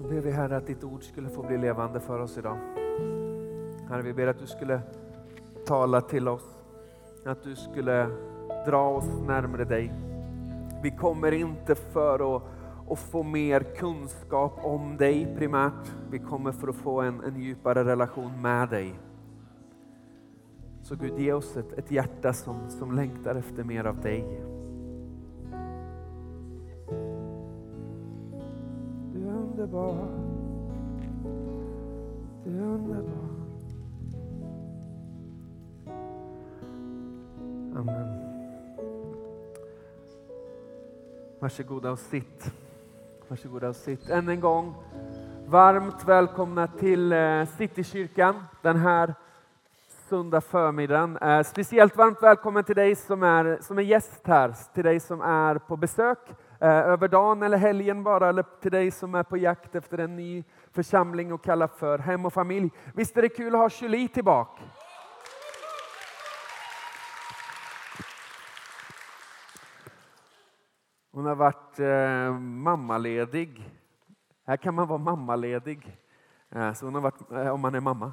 Så ber vi Herre att ditt ord skulle få bli levande för oss idag. Herre, vi ber att du skulle tala till oss. Att du skulle dra oss närmare dig. Vi kommer inte för att, att få mer kunskap om dig primärt. Vi kommer för att få en, en djupare relation med dig. Så Gud, ge oss ett, ett hjärta som, som längtar efter mer av dig. Underbar. Du är underbar. Amen. Varsågoda och sitt. Varsågoda och sitt. Än en gång, varmt välkomna till eh, Citykyrkan den här söndag förmiddagen. Eh, speciellt varmt välkommen till dig som är, som är gäst här, till dig som är på besök eh, över dagen eller helgen bara, eller till dig som är på jakt efter en ny församling och kalla för hem och familj. Visst är det kul att ha Julie tillbaka? Hon har varit eh, mammaledig. Här kan man vara mammaledig. Eh, så hon har varit, eh, om man är mamma.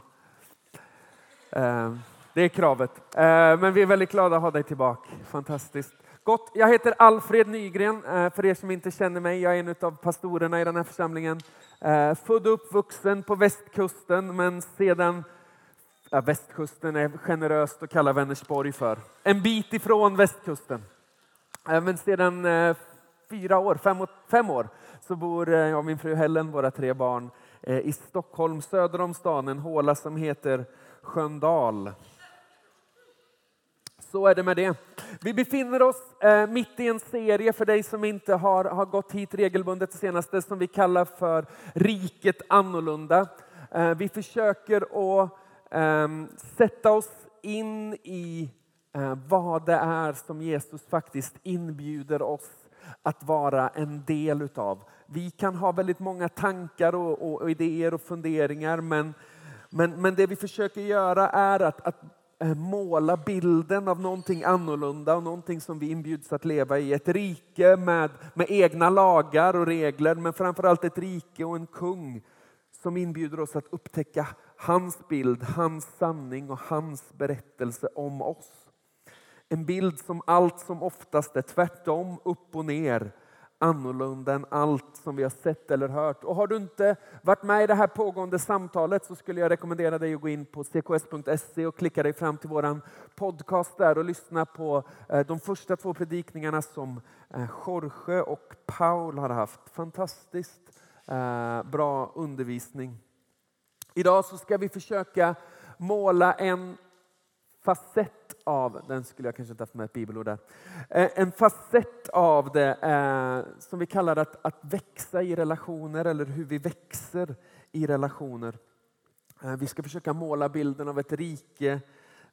Eh, det är kravet. Eh, men vi är väldigt glada att ha dig tillbaka. Fantastiskt. Gott. Jag heter Alfred Nygren, eh, för er som inte känner mig. Jag är en av pastorerna i den här församlingen. Född och uppvuxen på västkusten, men sedan ja, västkusten är generöst att kalla Vänersborg för. En bit ifrån västkusten. Men sedan fyra år, fem, fem år, så bor jag och min fru Helen, våra tre barn, i Stockholm, söder om stan, en håla som heter Sköndal. Så är det med det. Vi befinner oss eh, mitt i en serie för dig som inte har, har gått hit regelbundet det senaste som vi kallar för Riket annorlunda. Eh, vi försöker att eh, sätta oss in i eh, vad det är som Jesus faktiskt inbjuder oss att vara en del utav. Vi kan ha väldigt många tankar och, och, och idéer och funderingar men men, men det vi försöker göra är att, att eh, måla bilden av någonting annorlunda och någonting som vi inbjuds att leva i. Ett rike med, med egna lagar och regler, men framförallt ett rike och en kung som inbjuder oss att upptäcka hans bild, hans sanning och hans berättelse om oss. En bild som allt som oftast är tvärtom, upp och ner annorlunda än allt som vi har sett eller hört. Och har du inte varit med i det här pågående samtalet så skulle jag rekommendera dig att gå in på cks.se och klicka dig fram till våran podcast där och lyssna på eh, de första två predikningarna som eh, Jorge och Paul har haft. Fantastiskt eh, bra undervisning. Idag så ska vi försöka måla en facett av, den skulle jag kanske inte haft med ett bibelord där, eh, en facett av det eh, som vi kallar att, att växa i relationer eller hur vi växer i relationer. Eh, vi ska försöka måla bilden av ett rike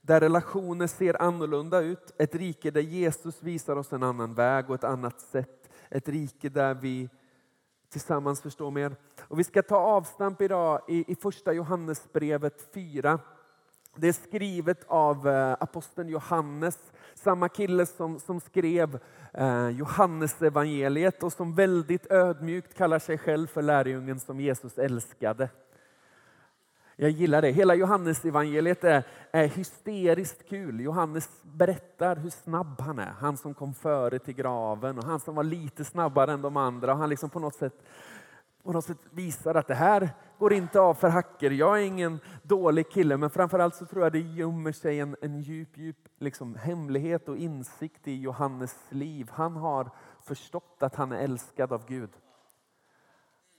där relationer ser annorlunda ut. Ett rike där Jesus visar oss en annan väg och ett annat sätt. Ett rike där vi tillsammans förstår mer. Och vi ska ta avstamp idag i, i första Johannesbrevet 4 det är skrivet av eh, aposteln Johannes, samma kille som, som skrev eh, Johannesevangeliet och som väldigt ödmjukt kallar sig själv för lärjungen som Jesus älskade. Jag gillar det. Hela Johannesevangeliet är, är hysteriskt kul. Johannes berättar hur snabb han är. Han som kom före till graven och han som var lite snabbare än de andra. Han liksom på något sätt på något sätt visar att det här går inte av för hacker. Jag är ingen dålig kille, men framförallt så tror jag det gömmer sig en, en djup, djup liksom, hemlighet och insikt i Johannes liv. Han har förstått att han är älskad av Gud.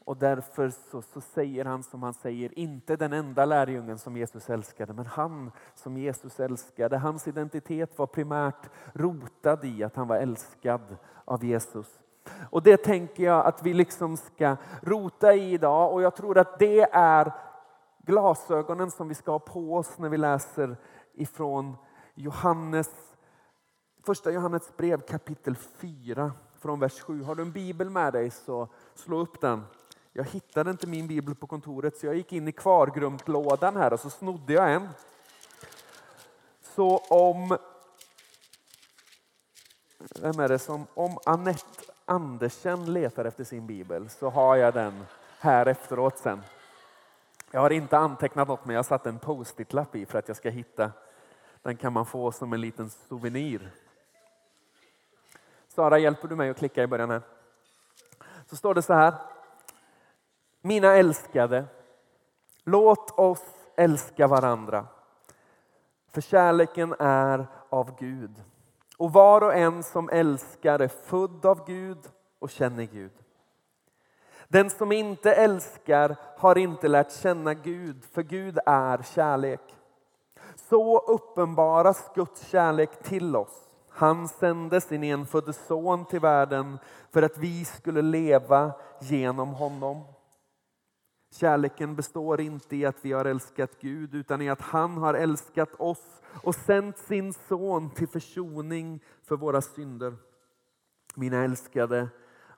Och därför så, så, säger han som han säger, inte den enda lärjungen som Jesus älskade, men han som Jesus älskade. Hans identitet var primärt rotad i att han var älskad av Jesus. Och det tänker jag att vi liksom ska rota i idag och jag tror att det är glasögonen som vi ska ha på oss när vi läser ifrån Johannes, första Johannes brev kapitel 4 från vers 7. Har du en bibel med dig så slå upp den. Jag hittade inte min bibel på kontoret så jag gick in i kvargrumtlådan här och så snodde jag en. Så om vem är det som, om Anette. Andersen letar efter sin bibel så har jag den här efteråt sen. Jag har inte antecknat något men jag har satt en post-it-lapp i för att jag ska hitta. Den kan man få som en liten souvenir. Sara, hjälper du mig att klicka i början här? Så står det så här. Mina älskade, låt oss älska varandra. För kärleken är av Gud. Och var och en som älskar är född av Gud och känner Gud. Den som inte älskar har inte lärt känna Gud, för Gud är kärlek. Så uppenbaras Guds kärlek till oss. Han sände sin enfödde son till världen för att vi skulle leva genom honom. Kärleken består inte i att vi har älskat Gud utan i att han har älskat oss och sänt sin son till försoning för våra synder. Mina älskade,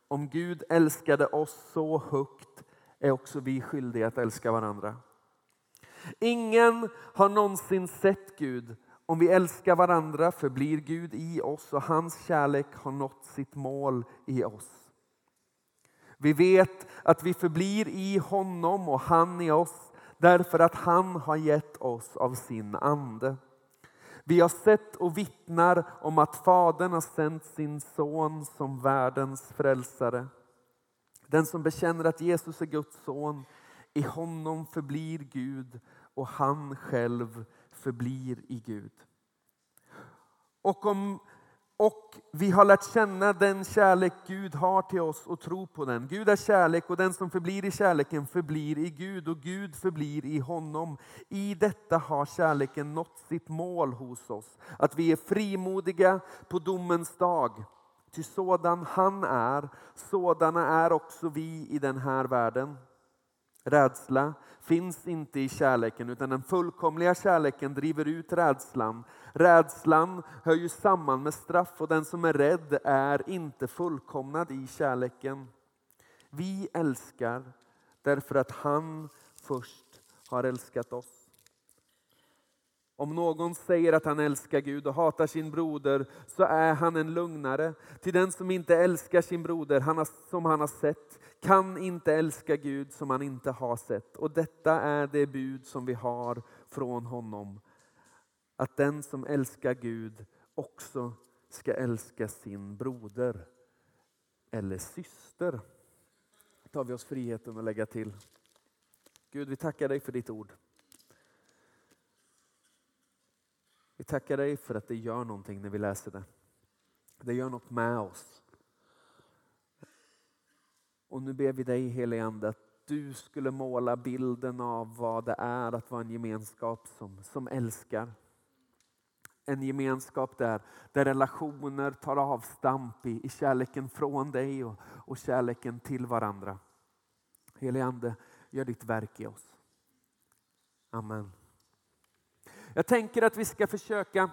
om Gud älskade oss så högt är också vi skyldiga att älska varandra. Ingen har någonsin sett Gud. Om vi älskar varandra förblir Gud i oss och hans kärlek har nått sitt mål i oss. Vi vet att vi förblir i honom och han i oss därför att han har gett oss av sin ande. Vi har sett och vittnar om att Fadern har sänt sin son som världens frälsare. Den som bekänner att Jesus är Guds son, i honom förblir Gud och han själv förblir i Gud. Och om och vi har lärt känna den kärlek Gud har till oss och tro på den. Gud är kärlek och den som förblir i kärleken förblir i Gud och Gud förblir i honom. I detta har kärleken nått sitt mål hos oss. Att vi är frimodiga på domens dag. Ty sådan han är, sådana är också vi i den här världen. Rädsla finns inte i kärleken utan den fullkomliga kärleken driver ut rädslan. Rädslan hör ju samman med straff och den som är rädd är inte fullkomnad i kärleken. Vi älskar därför att han först har älskat oss. Om någon säger att han älskar Gud och hatar sin broder så är han en lugnare. Till den som inte älskar sin broder han har, som han har sett kan inte älska Gud som han inte har sett. Och detta är det bud som vi har från honom. Att den som älskar Gud också ska älska sin broder eller syster. tar vi oss friheten att lägga till. Gud, vi tackar dig för ditt ord. Vi tackar dig för att det gör någonting när vi läser det. Det gör något med oss. Och nu ber vi dig helige Ande att du skulle måla bilden av vad det är att vara en gemenskap som, som älskar. En gemenskap där, där relationer tar avstamp i, i kärleken från dig och, och kärleken till varandra. Helige Ande, gör ditt verk i oss. Amen. Jag tänker att vi ska försöka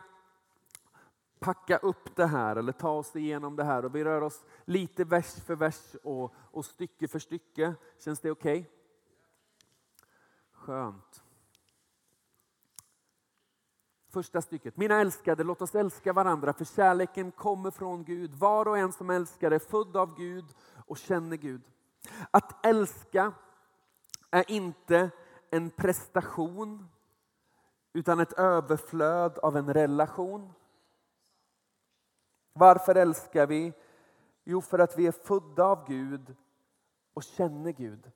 packa upp det här eller ta oss igenom det här och vi rör oss lite vers för vers och, och stycke för stycke. Känns det okej? Okay? Skönt. Första stycket. Mina älskade, låt oss älska varandra för kärleken kommer från Gud. Var och en som älskar är född av Gud och känner Gud. Att älska är inte en prestation utan ett överflöd av en relation. Varför älskar vi? Jo, för att vi är födda av Gud och känner Gud.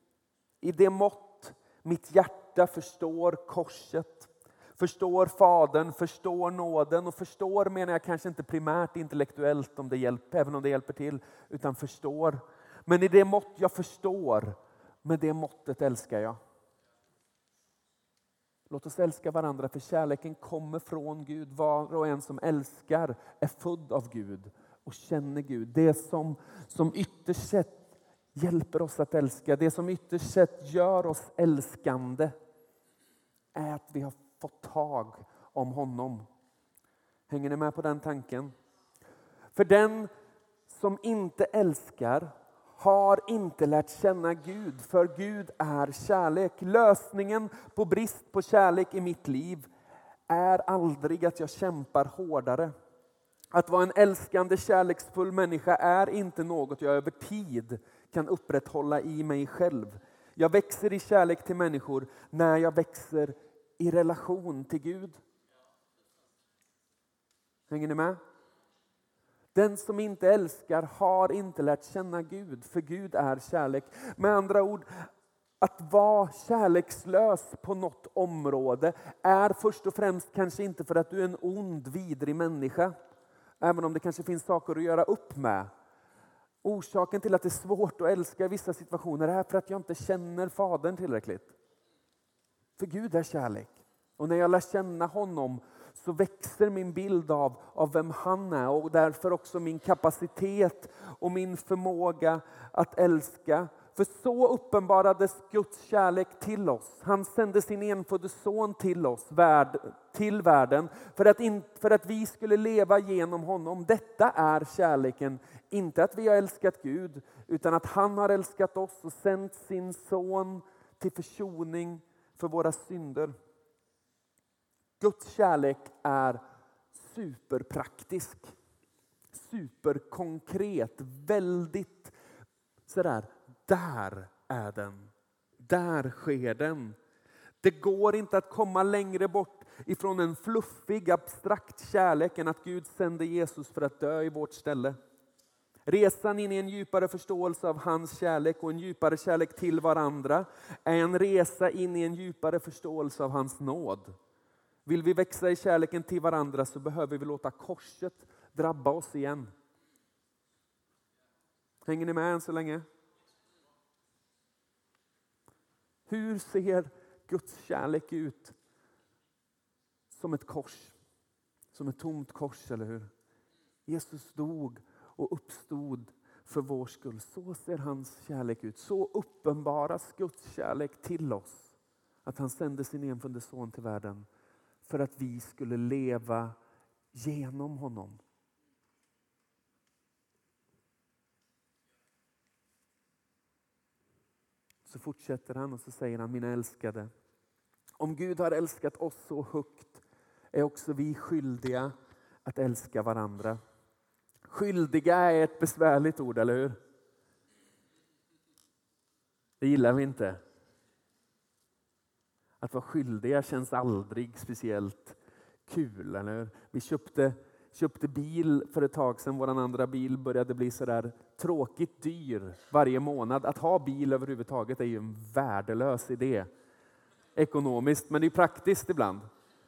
I det mått mitt hjärta förstår korset, förstår Fadern, förstår nåden och förstår menar jag kanske inte primärt intellektuellt, om det hjälper, även om det hjälper till, utan förstår. Men i det mått jag förstår, med det måttet älskar jag. Låt oss älska varandra för kärleken kommer från Gud. Var och en som älskar är född av Gud och känner Gud. Det som, som ytterst sett hjälper oss att älska, det som ytterst sett gör oss älskande är att vi har fått tag om honom. Hänger ni med på den tanken? För den som inte älskar har inte lärt känna Gud, för Gud är kärlek. Lösningen på brist på kärlek i mitt liv är aldrig att jag kämpar hårdare. Att vara en älskande, kärleksfull människa är inte något jag över tid kan upprätthålla i mig själv. Jag växer i kärlek till människor när jag växer i relation till Gud. Hänger ni med? Den som inte älskar har inte lärt känna Gud, för Gud är kärlek. Med andra ord, att vara kärlekslös på något område är först och främst kanske inte för att du är en ond, vidrig människa. Även om det kanske finns saker att göra upp med. Orsaken till att det är svårt att älska i vissa situationer är för att jag inte känner Fadern tillräckligt. För Gud är kärlek. Och när jag lär känna honom så växer min bild av, av vem han är och därför också min kapacitet och min förmåga att älska. För så uppenbarades Guds kärlek till oss. Han sände sin enfödde son till oss, värld, till världen, för att, in, för att vi skulle leva genom honom. Detta är kärleken, inte att vi har älskat Gud, utan att han har älskat oss och sänt sin son till försoning för våra synder. Guds kärlek är superpraktisk, superkonkret, väldigt sådär, där är den. Där sker den. Det går inte att komma längre bort ifrån en fluffig, abstrakt kärlek än att Gud sände Jesus för att dö i vårt ställe. Resan in i en djupare förståelse av hans kärlek och en djupare kärlek till varandra är en resa in i en djupare förståelse av hans nåd. Vill vi växa i kärleken till varandra så behöver vi låta korset drabba oss igen. Hänger ni med än så länge? Hur ser Guds kärlek ut? Som ett kors. Som ett tomt kors, eller hur? Jesus dog och uppstod för vår skull. Så ser hans kärlek ut. Så uppenbaras Guds kärlek till oss. Att han sände sin enfödde son till världen för att vi skulle leva genom honom. Så fortsätter han och så säger han, mina älskade, om Gud har älskat oss så högt är också vi skyldiga att älska varandra. Skyldiga är ett besvärligt ord, eller hur? Det gillar vi inte. Att vara skyldiga känns aldrig speciellt kul. Eller? Vi köpte, köpte bil för ett tag sedan. Vår andra bil började bli sådär tråkigt dyr varje månad. Att ha bil överhuvudtaget är ju en värdelös idé ekonomiskt, men det är praktiskt ibland.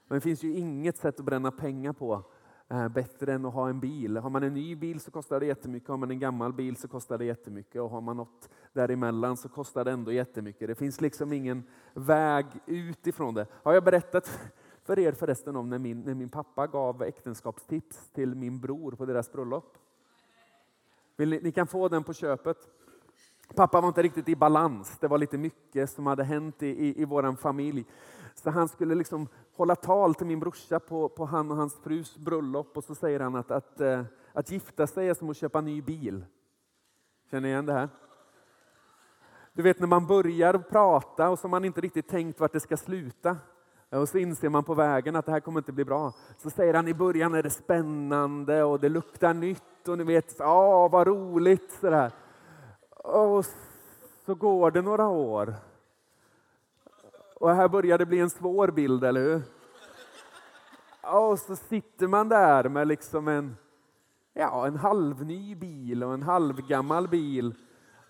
Men det finns ju inget sätt att bränna pengar på Eh, bättre än att ha en bil. Har man en ny bil så kostar det jättemycket, har man en gammal bil så kostar det jättemycket och har man något däremellan så kostar det ändå jättemycket. Det finns liksom ingen väg ut ifrån det. Har jag berättat för er förresten om när min, när min pappa gav äktenskapstips till min bror på deras bröllop? Vill ni, ni kan få den på köpet. Pappa var inte riktigt i balans. Det var lite mycket som hade hänt i, i, i vår familj. Så han skulle liksom hålla tal till min brorsa på, på han och hans frus bröllop och så säger han att, att, att, att gifta sig är som att köpa en ny bil. Känner ni igen det här? Du vet när man börjar prata och så har man inte riktigt tänkt vart det ska sluta. Och så inser man på vägen att det här kommer inte bli bra. Så säger han i början är det spännande och det luktar nytt och ni vet, ja vad roligt sådär. Och så går det några år. Och här börjar det bli en svår bild, eller hur? Och så sitter man där med liksom en, ja, en halvny bil och en halvgammal bil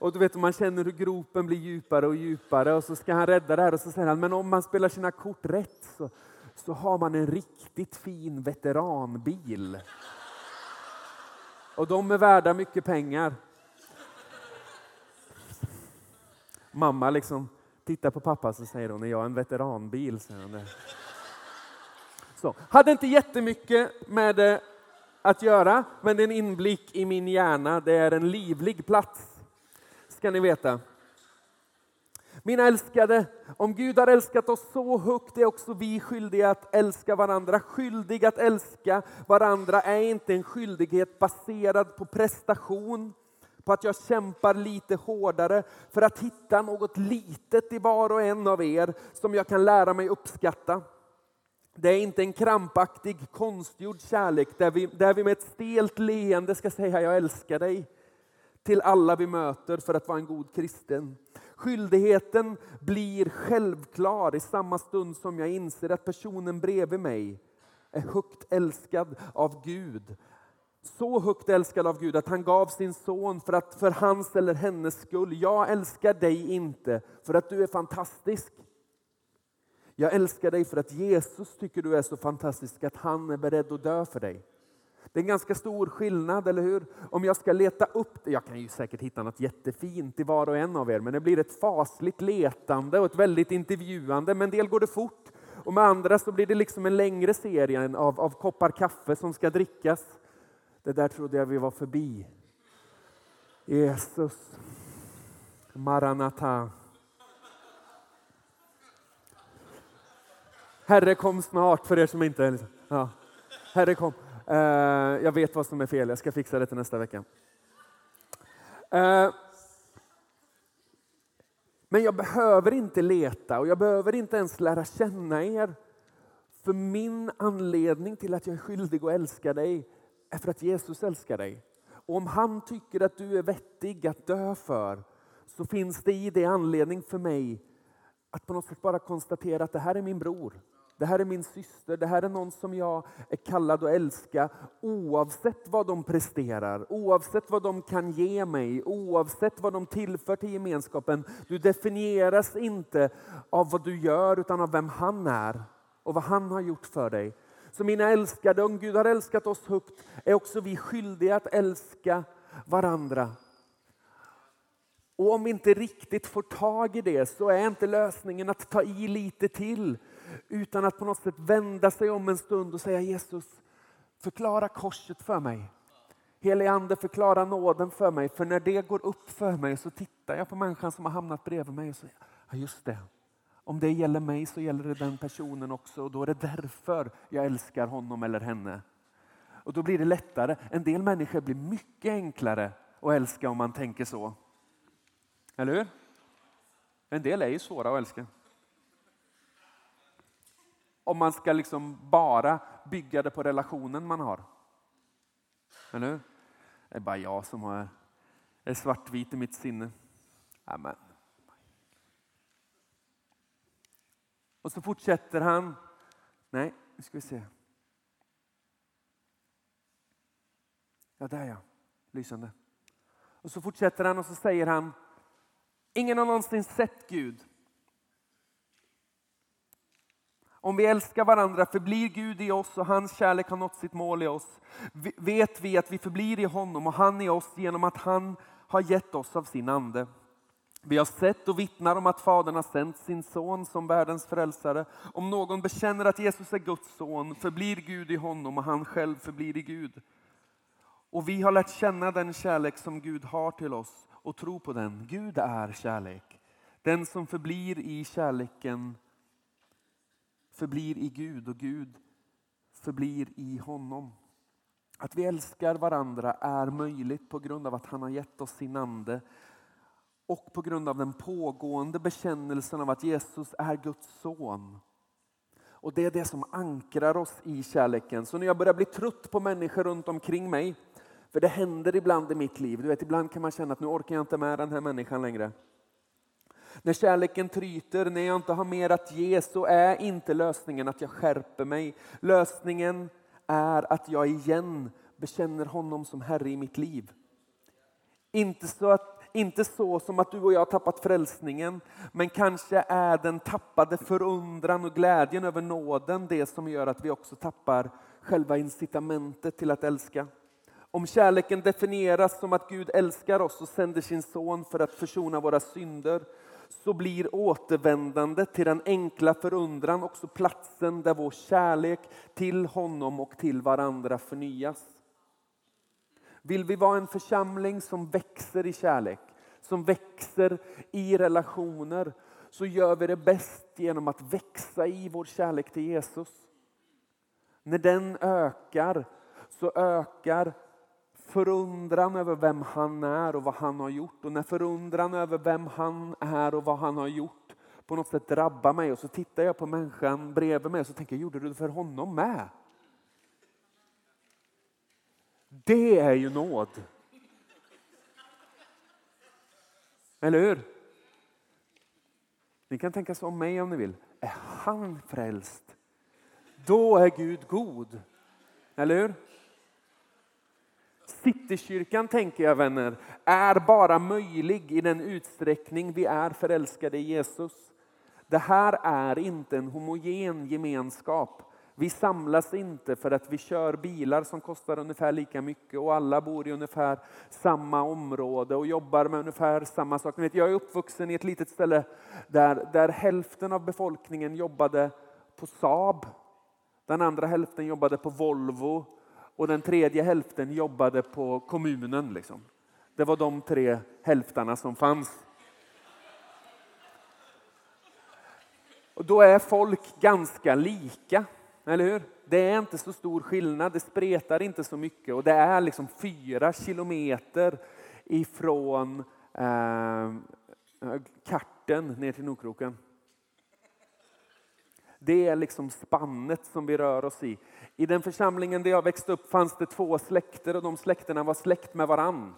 och du vet, man känner hur gropen blir djupare och djupare och så ska han rädda det här och så säger han, men om man spelar sina kort rätt så, så har man en riktigt fin veteranbil. Och de är värda mycket pengar. Mamma liksom tittar på pappa så säger hon, är jag en veteranbil? Säger hon det. Så, hade inte jättemycket med det att göra, men det är en inblick i min hjärna. Det är en livlig plats ska ni veta. Mina älskade, om Gud har älskat oss så högt är också vi skyldiga att älska varandra. Skyldig att älska varandra är inte en skyldighet baserad på prestation, på att jag kämpar lite hårdare för att hitta något litet i var och en av er som jag kan lära mig uppskatta. Det är inte en krampaktig, konstgjord kärlek där vi, där vi med ett stelt leende ska säga jag älskar dig. till alla vi möter för att vara en god kristen. Skyldigheten blir självklar i samma stund som jag inser att personen bredvid mig är högt älskad av Gud. Så högt älskad av Gud att han gav sin son för, att, för hans eller hennes skull. Jag älskar dig inte för att du är fantastisk. Jag älskar dig för att Jesus tycker du är så fantastisk att han är beredd att dö för dig. Det är en ganska stor skillnad, eller hur? Om jag ska leta upp det, jag kan ju säkert hitta något jättefint i var och en av er, men det blir ett fasligt letande och ett väldigt intervjuande. Med en del går det fort och med andra så blir det liksom en längre serie av, av koppar kaffe som ska drickas. Det där trodde jag vi var förbi. Jesus. Maranata. Herre kom snart för er som inte... Ja. Herre kom. Uh, jag vet vad som är fel, jag ska fixa det till nästa vecka. Uh, men jag behöver inte leta och jag behöver inte ens lära känna er. För min anledning till att jag är skyldig att älska dig är för att Jesus älskar dig. Och om han tycker att du är vettig att dö för så finns det i det anledning för mig att på något sätt bara konstatera att det här är min bror. Det här är min syster, det här är någon som jag är kallad att älska oavsett vad de presterar, oavsett vad de kan ge mig, oavsett vad de tillför till gemenskapen. Du definieras inte av vad du gör utan av vem han är och vad han har gjort för dig. Så mina älskade, om Gud har älskat oss högt är också vi skyldiga att älska varandra. Och om vi inte riktigt får tag i det så är inte lösningen att ta i lite till utan att på något sätt vända sig om en stund och säga Jesus, förklara korset för mig. Helige Ande, förklara nåden för mig. För när det går upp för mig så tittar jag på människan som har hamnat bredvid mig och säger, ja just det, om det gäller mig så gäller det den personen också och då är det därför jag älskar honom eller henne. Och då blir det lättare. En del människor blir mycket enklare att älska om man tänker så. Eller hur? En del är ju svåra att älska. Om man ska liksom bara bygga det på relationen man har. Eller hur? Det är bara jag som har, är svartvit i mitt sinne. Amen. Och så fortsätter han. Nej, nu ska vi se. Ja, där ja. Lysande. Och så fortsätter han och så säger han. Ingen har någonsin sett Gud. Om vi älskar varandra förblir Gud i oss och hans kärlek har nått sitt mål i oss. Vet vi att vi förblir i honom och han i oss genom att han har gett oss av sin ande. Vi har sett och vittnar om att Fadern har sänt sin son som världens frälsare. Om någon bekänner att Jesus är Guds son förblir Gud i honom och han själv förblir i Gud. Och vi har lärt känna den kärlek som Gud har till oss och tro på den. Gud är kärlek. Den som förblir i kärleken förblir i Gud och Gud förblir i honom. Att vi älskar varandra är möjligt på grund av att han har gett oss sin ande och på grund av den pågående bekännelsen av att Jesus är Guds son. Och det är det som ankrar oss i kärleken. Så när jag börjar bli trött på människor runt omkring mig, för det händer ibland i mitt liv, du vet ibland kan man känna att nu orkar jag inte med den här människan längre. När kärleken tryter, när jag inte har mer att ge så är inte lösningen att jag skärper mig. Lösningen är att jag igen bekänner honom som Herre i mitt liv. Inte så att inte så som att du och jag har tappat frälsningen, men kanske är den tappade förundran och glädjen över nåden det som gör att vi också tappar själva incitamentet till att älska. Om kärleken definieras som att Gud älskar oss och sänder sin son för att försona våra synder, så blir återvändandet till den enkla förundran också platsen där vår kärlek till honom och till varandra förnyas. Vill vi vara en församling som växer i kärlek, som växer i relationer, så gör vi det bäst genom att växa i vår kärlek till Jesus. När den ökar så ökar förundran över vem han är och vad han har gjort. Och när förundran över vem han är och vad han har gjort på något sätt drabbar mig och så tittar jag på människan bredvid mig och så tänker jag, gjorde du det för honom med? Det är ju nåd. Eller hur? Ni kan tänka så om mig om ni vill. Är han frälst? Då är Gud god. Eller hur? Citykyrkan, tänker jag vänner, är bara möjlig i den utsträckning vi är förälskade i Jesus. Det här är inte en homogen gemenskap. Vi samlas inte för att vi kör bilar som kostar ungefär lika mycket och alla bor i ungefär samma område och jobbar med ungefär samma sak. Jag är uppvuxen i ett litet ställe där, där hälften av befolkningen jobbade på Saab. Den andra hälften jobbade på Volvo och den tredje hälften jobbade på kommunen. Liksom. Det var de tre hälftarna som fanns. Och då är folk ganska lika. Eller hur? Det är inte så stor skillnad, det spretar inte så mycket och det är liksom fyra kilometer ifrån eh, Karten ner till Nordkroken. Det är liksom spannet som vi rör oss i. I den församlingen där jag växte upp fanns det två släkter och de släkterna var släkt med varann.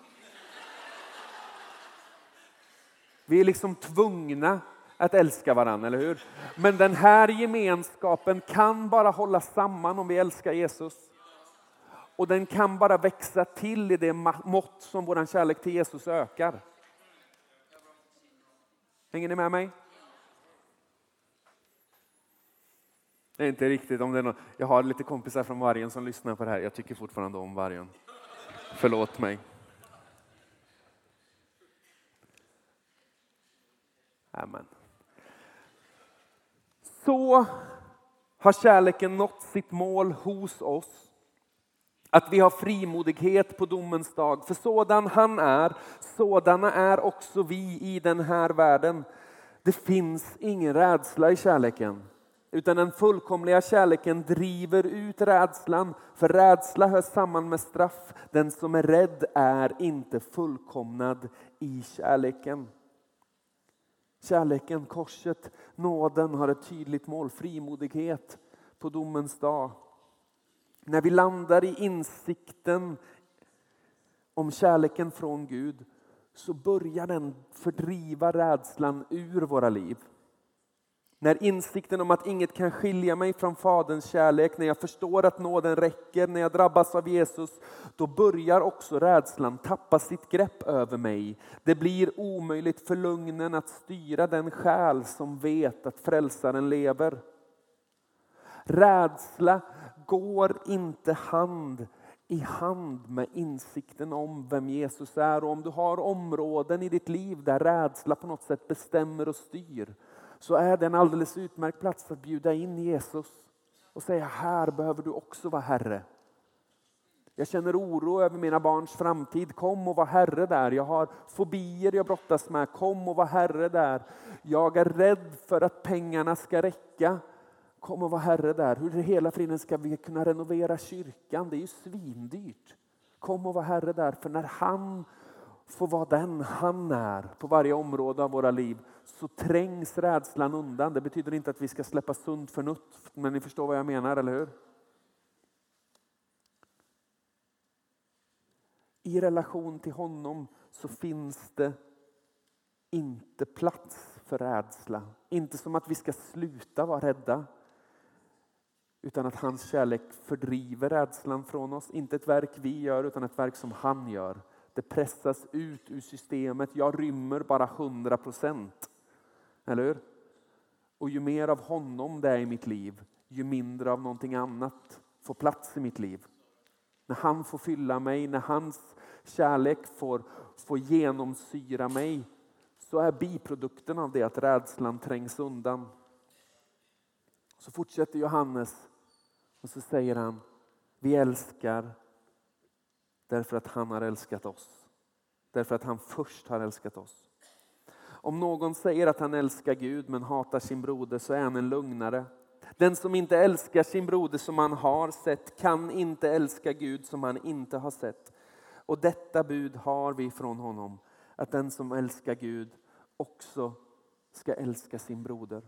Vi är liksom tvungna att älska varandra, eller hur? Men den här gemenskapen kan bara hålla samman om vi älskar Jesus. Och den kan bara växa till i det mått som vår kärlek till Jesus ökar. Hänger ni med mig? Det är inte riktigt om det är någon. Jag har lite kompisar från Vargen som lyssnar på det här. Jag tycker fortfarande om Vargen. Förlåt mig. Amen. Så har kärleken nått sitt mål hos oss. Att vi har frimodighet på domens dag. För sådan han är, sådana är också vi i den här världen. Det finns ingen rädsla i kärleken. Utan den fullkomliga kärleken driver ut rädslan. För rädsla hör samman med straff. Den som är rädd är inte fullkomnad i kärleken. Kärleken, korset, nåden har ett tydligt mål, frimodighet på domens dag. När vi landar i insikten om kärleken från Gud så börjar den fördriva rädslan ur våra liv. När insikten om att inget kan skilja mig från Faderns kärlek, när jag förstår att nåden räcker, när jag drabbas av Jesus, då börjar också rädslan tappa sitt grepp över mig. Det blir omöjligt för lugnen att styra den själ som vet att frälsaren lever. Rädsla går inte hand i hand med insikten om vem Jesus är. Och om du har områden i ditt liv där rädsla på något sätt bestämmer och styr, så är det en alldeles utmärkt plats att bjuda in Jesus och säga här behöver du också vara Herre. Jag känner oro över mina barns framtid. Kom och var Herre där. Jag har fobier jag brottas med. Kom och var Herre där. Jag är rädd för att pengarna ska räcka. Kom och var Herre där. Hur i hela friden ska vi kunna renovera kyrkan? Det är ju svindyrt. Kom och var Herre där. För när han får vara den han är på varje område av våra liv så trängs rädslan undan. Det betyder inte att vi ska släppa sunt förnuft, men ni förstår vad jag menar, eller hur? I relation till honom så finns det inte plats för rädsla. Inte som att vi ska sluta vara rädda. Utan att hans kärlek fördriver rädslan från oss. Inte ett verk vi gör utan ett verk som han gör. Det pressas ut ur systemet. Jag rymmer bara 100 procent. Eller hur? Och ju mer av honom det är i mitt liv, ju mindre av någonting annat får plats i mitt liv. När han får fylla mig, när hans kärlek får, får genomsyra mig, så är biprodukten av det att rädslan trängs undan. Så fortsätter Johannes och så säger han, vi älskar därför att han har älskat oss. Därför att han först har älskat oss. Om någon säger att han älskar Gud men hatar sin broder så är han en lugnare. Den som inte älskar sin broder som han har sett kan inte älska Gud som han inte har sett. Och detta bud har vi från honom, att den som älskar Gud också ska älska sin broder.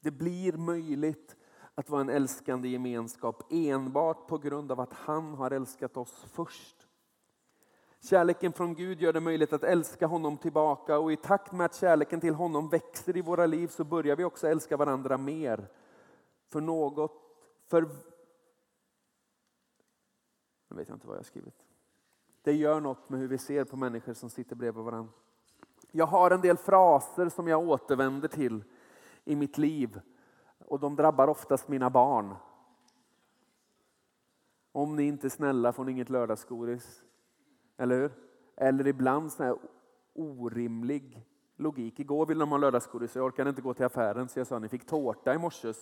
Det blir möjligt att vara en älskande gemenskap enbart på grund av att han har älskat oss först. Kärleken från Gud gör det möjligt att älska honom tillbaka och i takt med att kärleken till honom växer i våra liv så börjar vi också älska varandra mer. För något, för... Nu vet jag inte vad jag har skrivit. Det gör något med hur vi ser på människor som sitter bredvid varandra. Jag har en del fraser som jag återvänder till i mitt liv och de drabbar oftast mina barn. Om ni inte är snälla får ni inget lördagsgodis. Eller hur? Eller ibland sån här orimlig logik. Igår ville de ha lördagsgodis jag orkade inte gå till affären så jag sa ni fick tårta i morse.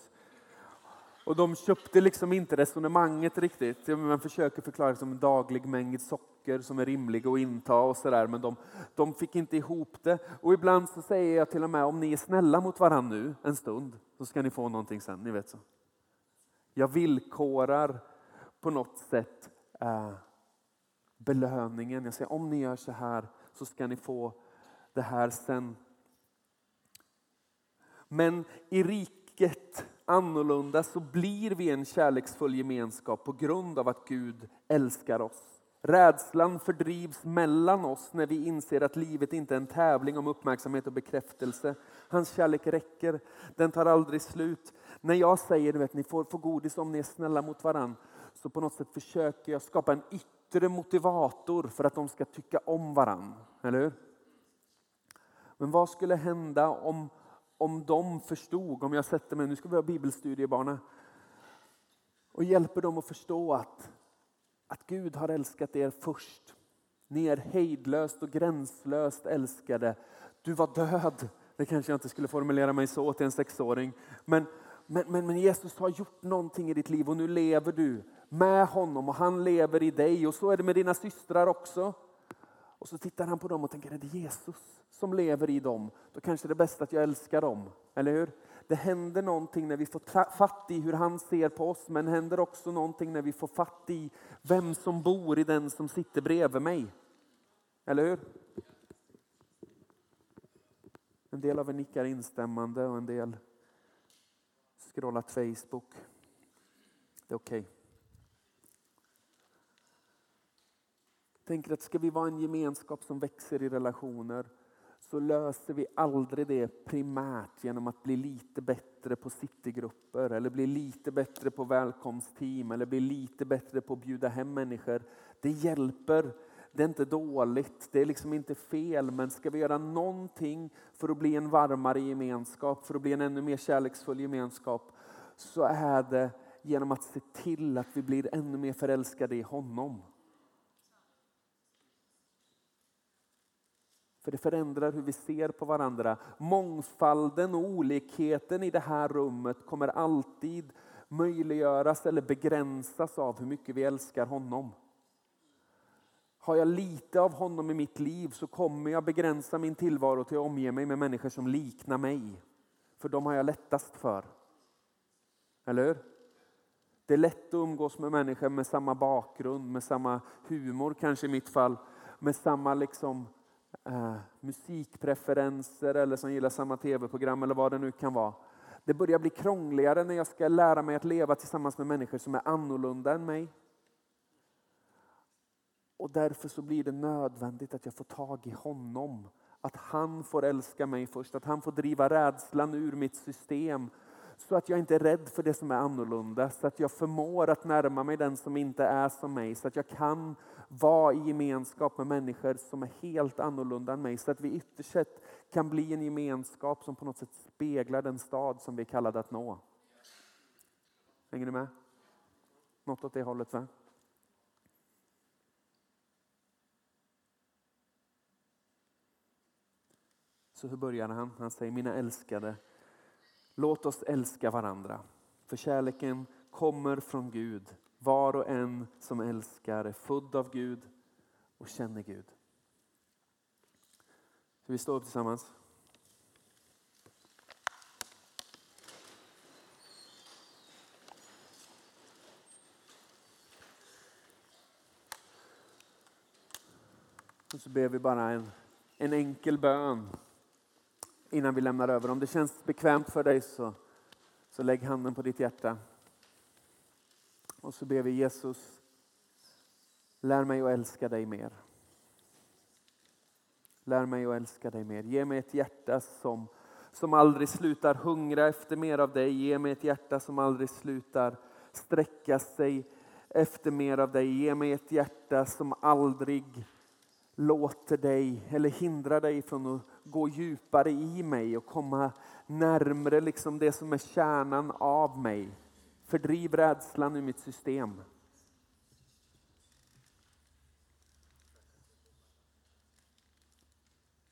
Och de köpte liksom inte resonemanget riktigt. Man försöker förklara som en daglig mängd socker som är rimlig att inta och sådär. Men de, de fick inte ihop det. Och ibland så säger jag till och med om ni är snälla mot varandra nu en stund så ska ni få någonting sen. Ni vet så. Jag villkorar på något sätt eh, belöningen. Jag säger om ni gör så här så ska ni få det här sen. Men i riket annorlunda så blir vi en kärleksfull gemenskap på grund av att Gud älskar oss. Rädslan fördrivs mellan oss när vi inser att livet inte är en tävling om uppmärksamhet och bekräftelse. Hans kärlek räcker, den tar aldrig slut. När jag säger att ni får, får godis om ni är snälla mot varandra så på något sätt försöker jag skapa en yttre motivator för att de ska tycka om varandra. Eller hur? Men vad skulle hända om, om de förstod, om jag sätter mig, nu ska vi ha bibelstudiebarna, och hjälper dem att förstå att, att Gud har älskat er först. Ni är hejdlöst och gränslöst älskade. Du var död. Det kanske jag inte skulle formulera mig så till en sexåring. Men, men, men, men Jesus har gjort någonting i ditt liv och nu lever du med honom och han lever i dig och så är det med dina systrar också. Och så tittar han på dem och tänker, är det Jesus som lever i dem? Då kanske det är bäst att jag älskar dem, eller hur? Det händer någonting när vi får fatt i hur han ser på oss, men det händer också någonting när vi får fatt i vem som bor i den som sitter bredvid mig. Eller hur? En del av er nickar instämmande och en del scrollat Facebook. Det är okej. Okay. tänker att ska vi vara en gemenskap som växer i relationer så löser vi aldrig det primärt genom att bli lite bättre på citygrupper eller bli lite bättre på välkomstteam eller bli lite bättre på att bjuda hem människor. Det hjälper, det är inte dåligt, det är liksom inte fel men ska vi göra någonting för att bli en varmare gemenskap, för att bli en ännu mer kärleksfull gemenskap så är det genom att se till att vi blir ännu mer förälskade i honom. För det förändrar hur vi ser på varandra. Mångfalden och olikheten i det här rummet kommer alltid möjliggöras eller begränsas av hur mycket vi älskar honom. Har jag lite av honom i mitt liv så kommer jag begränsa min tillvaro till att omge mig med människor som liknar mig. För de har jag lättast för. Eller hur? Det är lätt att umgås med människor med samma bakgrund, med samma humor kanske i mitt fall, med samma liksom eh, musikpreferenser eller som gillar samma tv-program eller vad det nu kan vara. Det börjar bli krångligare när jag ska lära mig att leva tillsammans med människor som är annorlunda än mig. Och därför så blir det nödvändigt att jag får tag i honom. Att han får älska mig först, att han får driva rädslan ur mitt system så att jag inte är rädd för det som är annorlunda, så att jag förmår att närma mig den som inte är som mig, så att jag kan vara i gemenskap med människor som är helt annorlunda än mig, så att vi ytterst sett kan bli en gemenskap som på något sätt speglar den stad som vi är kallade att nå. Hänger ni med? Något åt det hållet va? Så hur börjar han? Han säger mina älskade Låt oss älska varandra. För kärleken kommer från Gud. Var och en som älskar är född av Gud och känner Gud. Ska vi stå upp tillsammans? Och så ber vi bara en, en enkel bön innan vi lämnar över. Om det känns bekvämt för dig så, så lägg handen på ditt hjärta. Och så ber vi Jesus, lär mig att älska dig mer. Lär mig att älska dig mer. Ge mig ett hjärta som, som aldrig slutar hungra efter mer av dig. Ge mig ett hjärta som aldrig slutar sträcka sig efter mer av dig. Ge mig ett hjärta som aldrig låter dig eller hindrar dig från att gå djupare i mig och komma närmre liksom det som är kärnan av mig. Fördriv rädslan ur mitt system.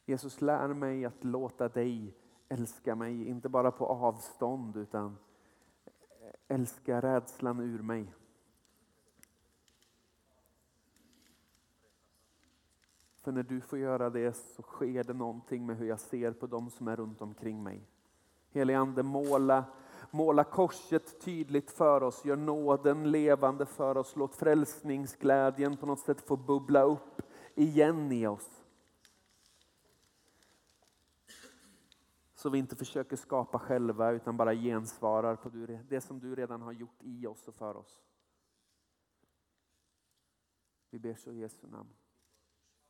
Jesus, lär mig att låta dig älska mig, inte bara på avstånd utan älska rädslan ur mig. För när du får göra det så sker det någonting med hur jag ser på dem som är runt omkring mig. Helige Ande, måla, måla korset tydligt för oss, gör nåden levande för oss, låt frälsningsglädjen på något sätt få bubbla upp igen i oss. Så vi inte försöker skapa själva utan bara gensvarar på det som du redan har gjort i oss och för oss. Vi ber så i Jesu namn.